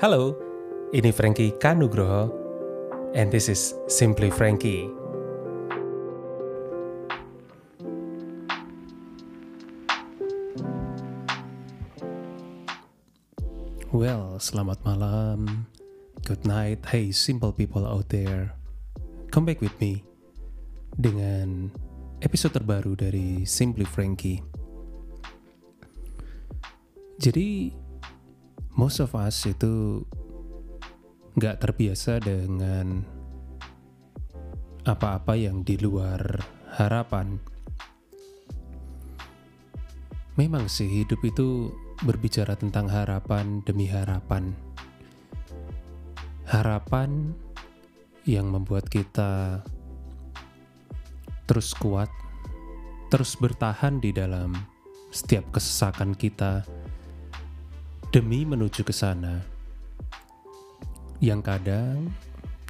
Halo, ini Frankie Kanugroho, and this is Simply Frankie. Well, selamat malam. Good night, hey simple people out there. Come back with me dengan episode terbaru dari Simply Frankie. Jadi, most of us itu nggak terbiasa dengan apa-apa yang di luar harapan. Memang sih hidup itu berbicara tentang harapan demi harapan. Harapan yang membuat kita terus kuat, terus bertahan di dalam setiap kesesakan kita demi menuju ke sana. Yang kadang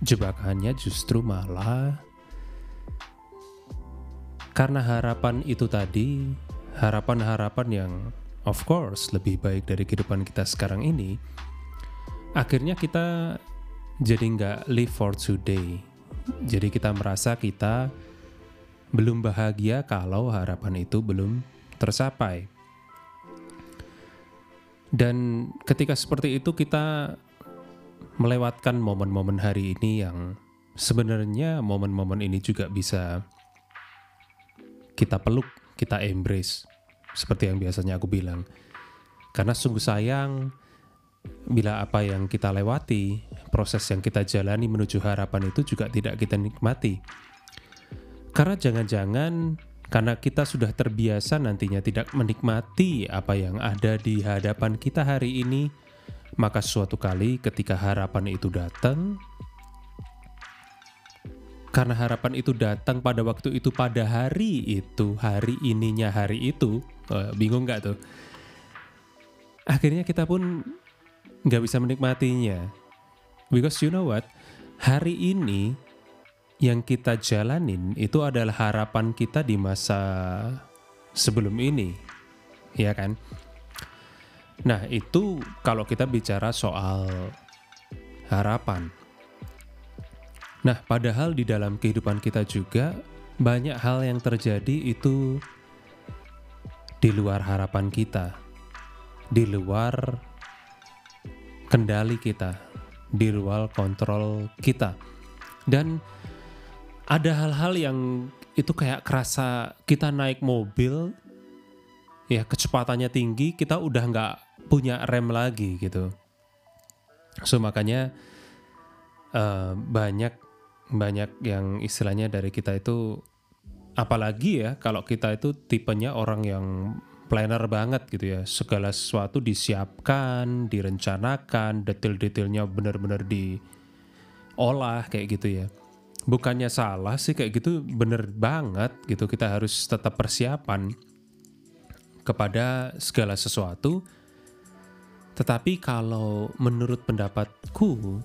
jebakannya justru malah karena harapan itu tadi, harapan-harapan yang of course lebih baik dari kehidupan kita sekarang ini, akhirnya kita jadi nggak live for today. Jadi kita merasa kita belum bahagia kalau harapan itu belum tercapai. Dan ketika seperti itu kita melewatkan momen-momen hari ini yang sebenarnya momen-momen ini juga bisa kita peluk, kita embrace seperti yang biasanya aku bilang. Karena sungguh sayang bila apa yang kita lewati, proses yang kita jalani menuju harapan itu juga tidak kita nikmati. Karena jangan-jangan karena kita sudah terbiasa nantinya tidak menikmati apa yang ada di hadapan kita hari ini, maka suatu kali ketika harapan itu datang, karena harapan itu datang pada waktu itu pada hari itu, hari ininya hari itu, uh, bingung nggak tuh? Akhirnya kita pun nggak bisa menikmatinya, because you know what, hari ini yang kita jalanin itu adalah harapan kita di masa sebelum ini, ya kan? Nah, itu kalau kita bicara soal harapan. Nah, padahal di dalam kehidupan kita juga banyak hal yang terjadi itu di luar harapan kita, di luar kendali kita, di luar kontrol kita. Dan ada hal-hal yang itu kayak kerasa kita naik mobil ya kecepatannya tinggi kita udah nggak punya rem lagi gitu. So makanya uh, banyak banyak yang istilahnya dari kita itu apalagi ya kalau kita itu tipenya orang yang planner banget gitu ya. Segala sesuatu disiapkan direncanakan detail-detailnya benar-benar diolah kayak gitu ya bukannya salah sih kayak gitu bener banget gitu. Kita harus tetap persiapan kepada segala sesuatu. Tetapi kalau menurut pendapatku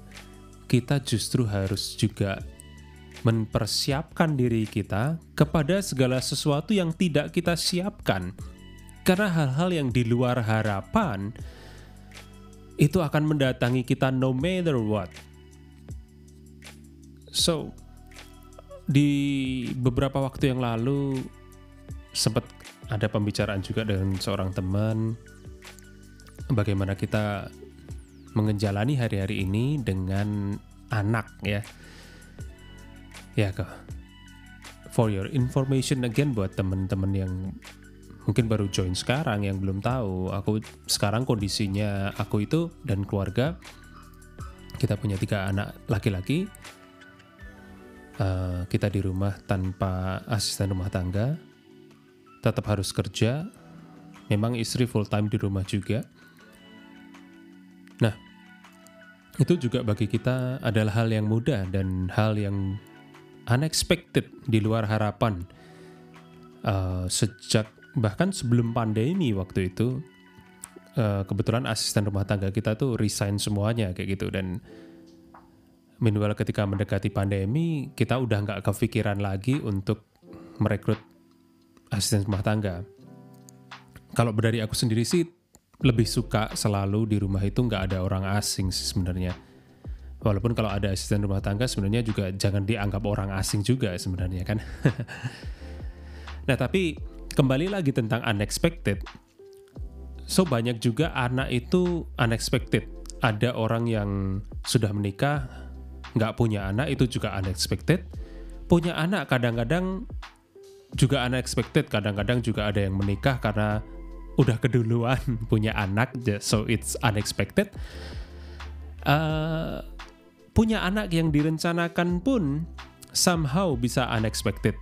kita justru harus juga mempersiapkan diri kita kepada segala sesuatu yang tidak kita siapkan. Karena hal-hal yang di luar harapan itu akan mendatangi kita no matter what. So di beberapa waktu yang lalu sempat ada pembicaraan juga dengan seorang teman bagaimana kita menjalani hari-hari ini dengan anak ya. Ya kok. For your information again buat teman-teman yang mungkin baru join sekarang yang belum tahu, aku sekarang kondisinya aku itu dan keluarga kita punya tiga anak laki-laki uh, kita di rumah tanpa asisten rumah tangga, tetap harus kerja. Memang istri full time di rumah juga. Nah, itu juga bagi kita adalah hal yang mudah dan hal yang unexpected di luar harapan. Uh, sejak bahkan sebelum pandemi waktu itu, uh, kebetulan asisten rumah tangga kita tuh resign semuanya kayak gitu dan Meanwhile ketika mendekati pandemi, kita udah nggak kepikiran lagi untuk merekrut asisten rumah tangga. Kalau dari aku sendiri sih, lebih suka selalu di rumah itu nggak ada orang asing sih sebenarnya. Walaupun kalau ada asisten rumah tangga sebenarnya juga jangan dianggap orang asing juga sebenarnya kan. nah tapi kembali lagi tentang unexpected. So banyak juga anak itu unexpected. Ada orang yang sudah menikah nggak punya anak itu juga unexpected. Punya anak kadang-kadang juga unexpected. Kadang-kadang juga ada yang menikah karena udah keduluan punya anak, so it's unexpected. Uh, punya anak yang direncanakan pun somehow bisa unexpected.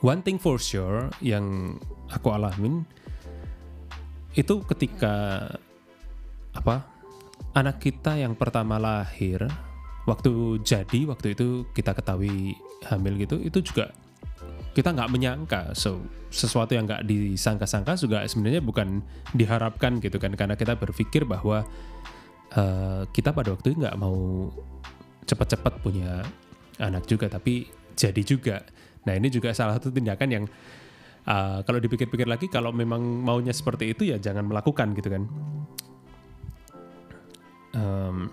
One thing for sure yang aku alamin itu ketika apa anak kita yang pertama lahir waktu jadi waktu itu kita ketahui hamil gitu itu juga kita nggak menyangka. So sesuatu yang nggak disangka-sangka juga sebenarnya bukan diharapkan gitu kan. Karena kita berpikir bahwa uh, kita pada waktu itu nggak mau cepat-cepat punya anak juga tapi jadi juga. Nah ini juga salah satu tindakan yang uh, kalau dipikir-pikir lagi kalau memang maunya seperti itu ya jangan melakukan gitu kan. Um,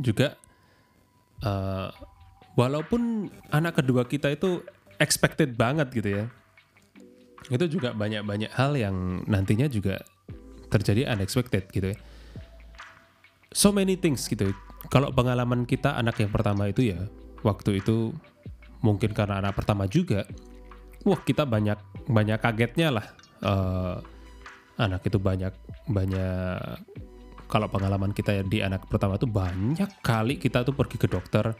juga uh, walaupun anak kedua kita itu expected banget gitu ya itu juga banyak-banyak hal yang nantinya juga terjadi unexpected gitu ya. So many things gitu. Kalau pengalaman kita anak yang pertama itu ya waktu itu mungkin karena anak pertama juga wah kita banyak banyak kagetnya lah. Uh, anak itu banyak banyak kalau pengalaman kita di anak pertama itu banyak kali kita tuh pergi ke dokter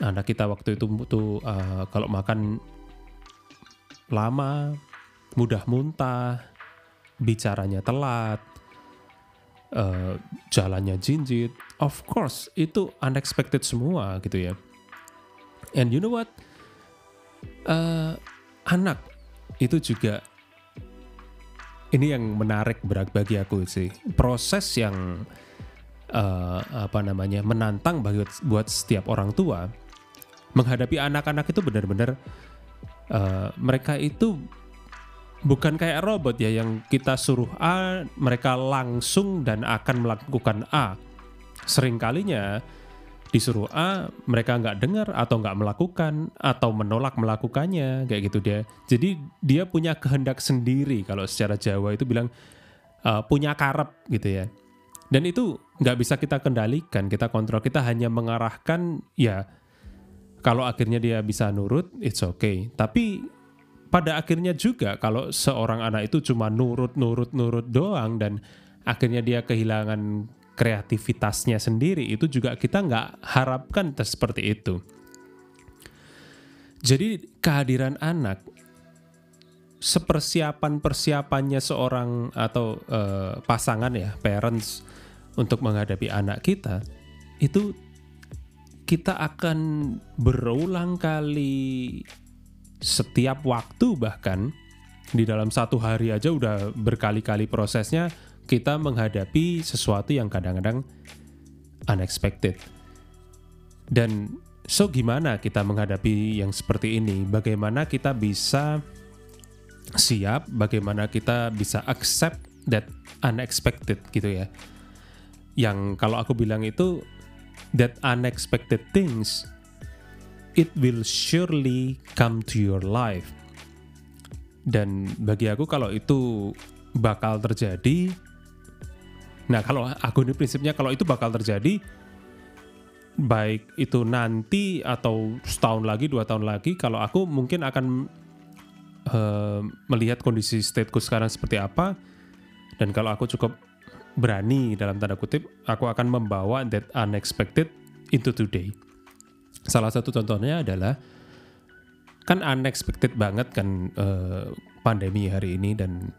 anak kita waktu itu tuh uh, kalau makan lama, mudah muntah, bicaranya telat, uh, jalannya jinjit, of course itu unexpected semua gitu ya. And you know what? Uh, anak itu juga ini yang menarik bagi aku sih. Proses yang uh, apa namanya menantang bagi buat setiap orang tua menghadapi anak-anak itu benar-benar uh, mereka itu bukan kayak robot ya yang kita suruh A mereka langsung dan akan melakukan A sering kalinya disuruh A mereka nggak dengar atau nggak melakukan atau menolak melakukannya kayak gitu dia jadi dia punya kehendak sendiri kalau secara Jawa itu bilang uh, punya karep gitu ya dan itu nggak bisa kita kendalikan kita kontrol kita hanya mengarahkan ya kalau akhirnya dia bisa nurut, it's okay. Tapi pada akhirnya juga kalau seorang anak itu cuma nurut, nurut, nurut doang dan akhirnya dia kehilangan kreativitasnya sendiri, itu juga kita nggak harapkan seperti itu. Jadi kehadiran anak sepersiapan persiapannya seorang atau uh, pasangan ya parents untuk menghadapi anak kita itu kita akan berulang kali setiap waktu bahkan di dalam satu hari aja udah berkali-kali prosesnya kita menghadapi sesuatu yang kadang-kadang unexpected. Dan so gimana kita menghadapi yang seperti ini? Bagaimana kita bisa siap? Bagaimana kita bisa accept that unexpected gitu ya? Yang kalau aku bilang itu that unexpected things, it will surely come to your life. Dan bagi aku kalau itu bakal terjadi, nah kalau aku ini prinsipnya kalau itu bakal terjadi, baik itu nanti atau setahun lagi, dua tahun lagi, kalau aku mungkin akan uh, melihat kondisi stateku sekarang seperti apa, dan kalau aku cukup berani dalam tanda kutip aku akan membawa that unexpected into today. Salah satu contohnya adalah kan unexpected banget kan uh, pandemi hari ini dan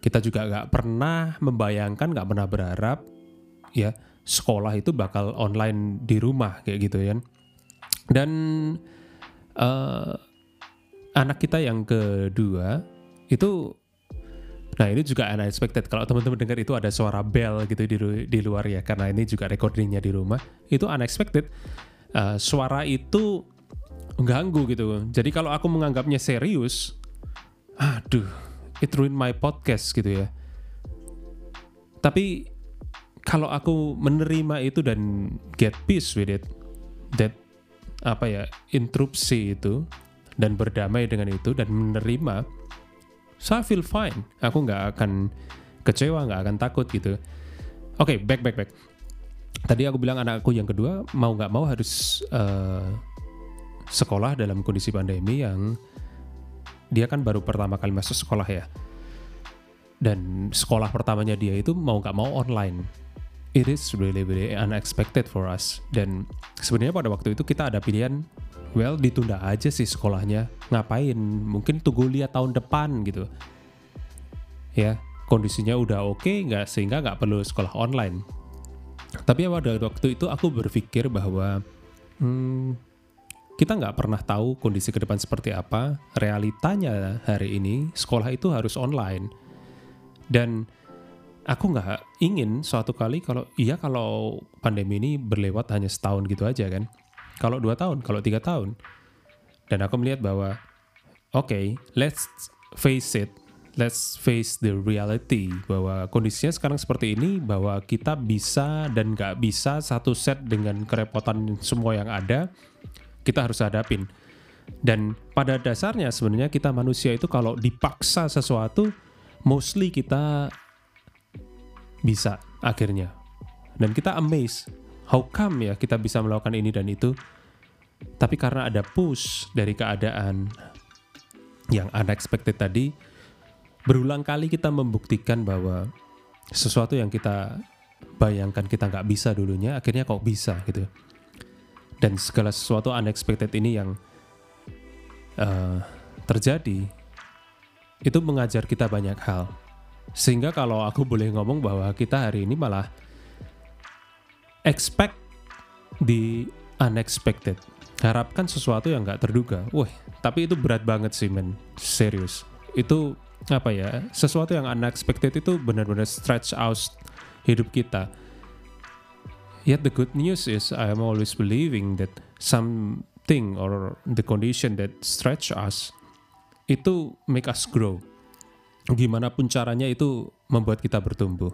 kita juga nggak pernah membayangkan nggak pernah berharap ya sekolah itu bakal online di rumah kayak gitu ya dan uh, anak kita yang kedua itu Nah ini juga unexpected. Kalau teman-teman dengar itu ada suara bell gitu di, di luar ya, karena ini juga recordingnya di rumah. Itu unexpected. Uh, suara itu ganggu gitu. Jadi kalau aku menganggapnya serius, aduh, it ruin my podcast gitu ya. Tapi kalau aku menerima itu dan get peace with it, that apa ya interupsi itu dan berdamai dengan itu dan menerima, so I feel fine. Aku nggak akan kecewa, nggak akan takut gitu. Oke, okay, back back back. Tadi aku bilang anakku yang kedua mau nggak mau harus uh, sekolah dalam kondisi pandemi yang dia kan baru pertama kali masuk sekolah ya. Dan sekolah pertamanya dia itu mau nggak mau online. It is really really unexpected for us. Dan sebenarnya pada waktu itu kita ada pilihan, well ditunda aja sih sekolahnya. Ngapain? Mungkin tunggu lihat tahun depan gitu. Ya, kondisinya udah oke okay, nggak sehingga nggak perlu sekolah online. Tapi pada waktu itu aku berpikir bahwa hmm, kita nggak pernah tahu kondisi ke depan seperti apa. Realitanya hari ini sekolah itu harus online. Dan aku nggak ingin suatu kali kalau iya kalau pandemi ini berlewat hanya setahun gitu aja kan. Kalau dua tahun, kalau tiga tahun. Dan aku melihat bahwa oke, okay, let's face it, let's face the reality bahwa kondisinya sekarang seperti ini bahwa kita bisa dan nggak bisa satu set dengan kerepotan semua yang ada kita harus hadapin. Dan pada dasarnya sebenarnya kita manusia itu kalau dipaksa sesuatu, mostly kita bisa akhirnya. Dan kita amazed, how come ya kita bisa melakukan ini dan itu. Tapi karena ada push dari keadaan yang unexpected tadi, berulang kali kita membuktikan bahwa sesuatu yang kita bayangkan kita nggak bisa dulunya, akhirnya kok bisa gitu dan segala sesuatu unexpected ini yang uh, terjadi itu mengajar kita banyak hal. Sehingga kalau aku boleh ngomong bahwa kita hari ini malah expect di unexpected. Harapkan sesuatu yang nggak terduga. Wah tapi itu berat banget sih men. Serius. Itu apa ya sesuatu yang unexpected itu benar-benar stretch out hidup kita Yet the good news is I am always believing that something or the condition that stretch us itu make us grow. Gimana pun caranya itu membuat kita bertumbuh.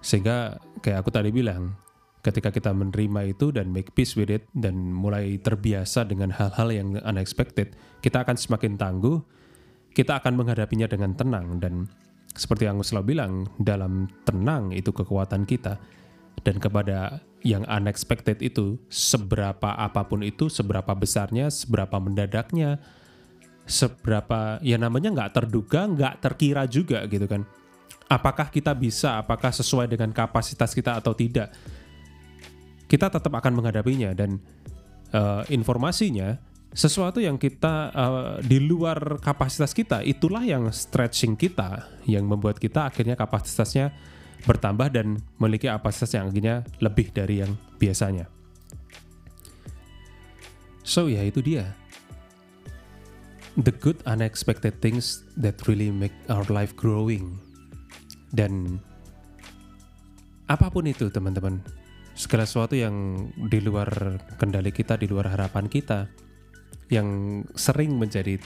Sehingga kayak aku tadi bilang, ketika kita menerima itu dan make peace with it dan mulai terbiasa dengan hal-hal yang unexpected, kita akan semakin tangguh, kita akan menghadapinya dengan tenang dan seperti yang aku selalu bilang, dalam tenang itu kekuatan kita dan kepada yang unexpected itu seberapa apa pun itu seberapa besarnya seberapa mendadaknya seberapa ya namanya nggak terduga nggak terkira juga gitu kan. Apakah kita bisa apakah sesuai dengan kapasitas kita atau tidak kita tetap akan menghadapinya. Dan uh, informasinya sesuatu yang kita uh, di luar kapasitas kita itulah yang stretching kita yang membuat kita akhirnya kapasitasnya bertambah dan memiliki kapasitas yang akhirnya lebih dari yang biasanya. So ya itu dia. The good unexpected things that really make our life growing. Dan apa pun itu teman-teman, segala sesuatu yang di luar kendali kita, di luar harapan kita, yang sering menjadi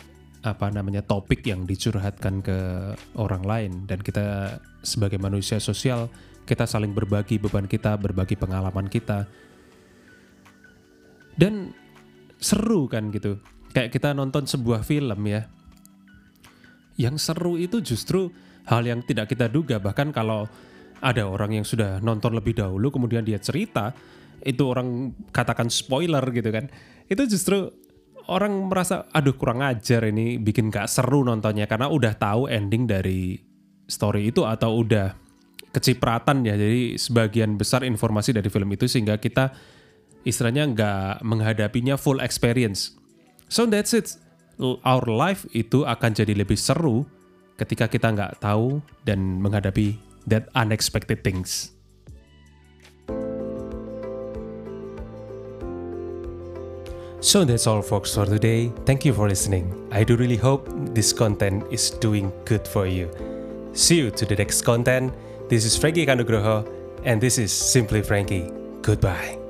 apa namanya topik yang dicurhatkan ke orang lain dan kita sebagai manusia sosial kita saling berbagi beban kita, berbagi pengalaman kita. Dan seru kan gitu. Kayak kita nonton sebuah film ya. Yang seru itu justru hal yang tidak kita duga bahkan kalau ada orang yang sudah nonton lebih dahulu kemudian dia cerita itu orang katakan spoiler gitu kan. Itu justru orang merasa aduh kurang ajar ini bikin gak seru nontonnya. Karena udah tahu ending dari story itu atau udah kecipratan ya. Jadi sebagian besar informasi dari film itu sehingga kita istilahnya nggak menghadapinya full experience. So that's it. Our life itu akan jadi lebih seru ketika kita nggak tahu dan menghadapi that unexpected things So that's all folks for today. Thank you for listening. I do really hope this content is doing good for you. See you to the next content. This is Frankie Kandugroho and this is Simply Frankie. Goodbye.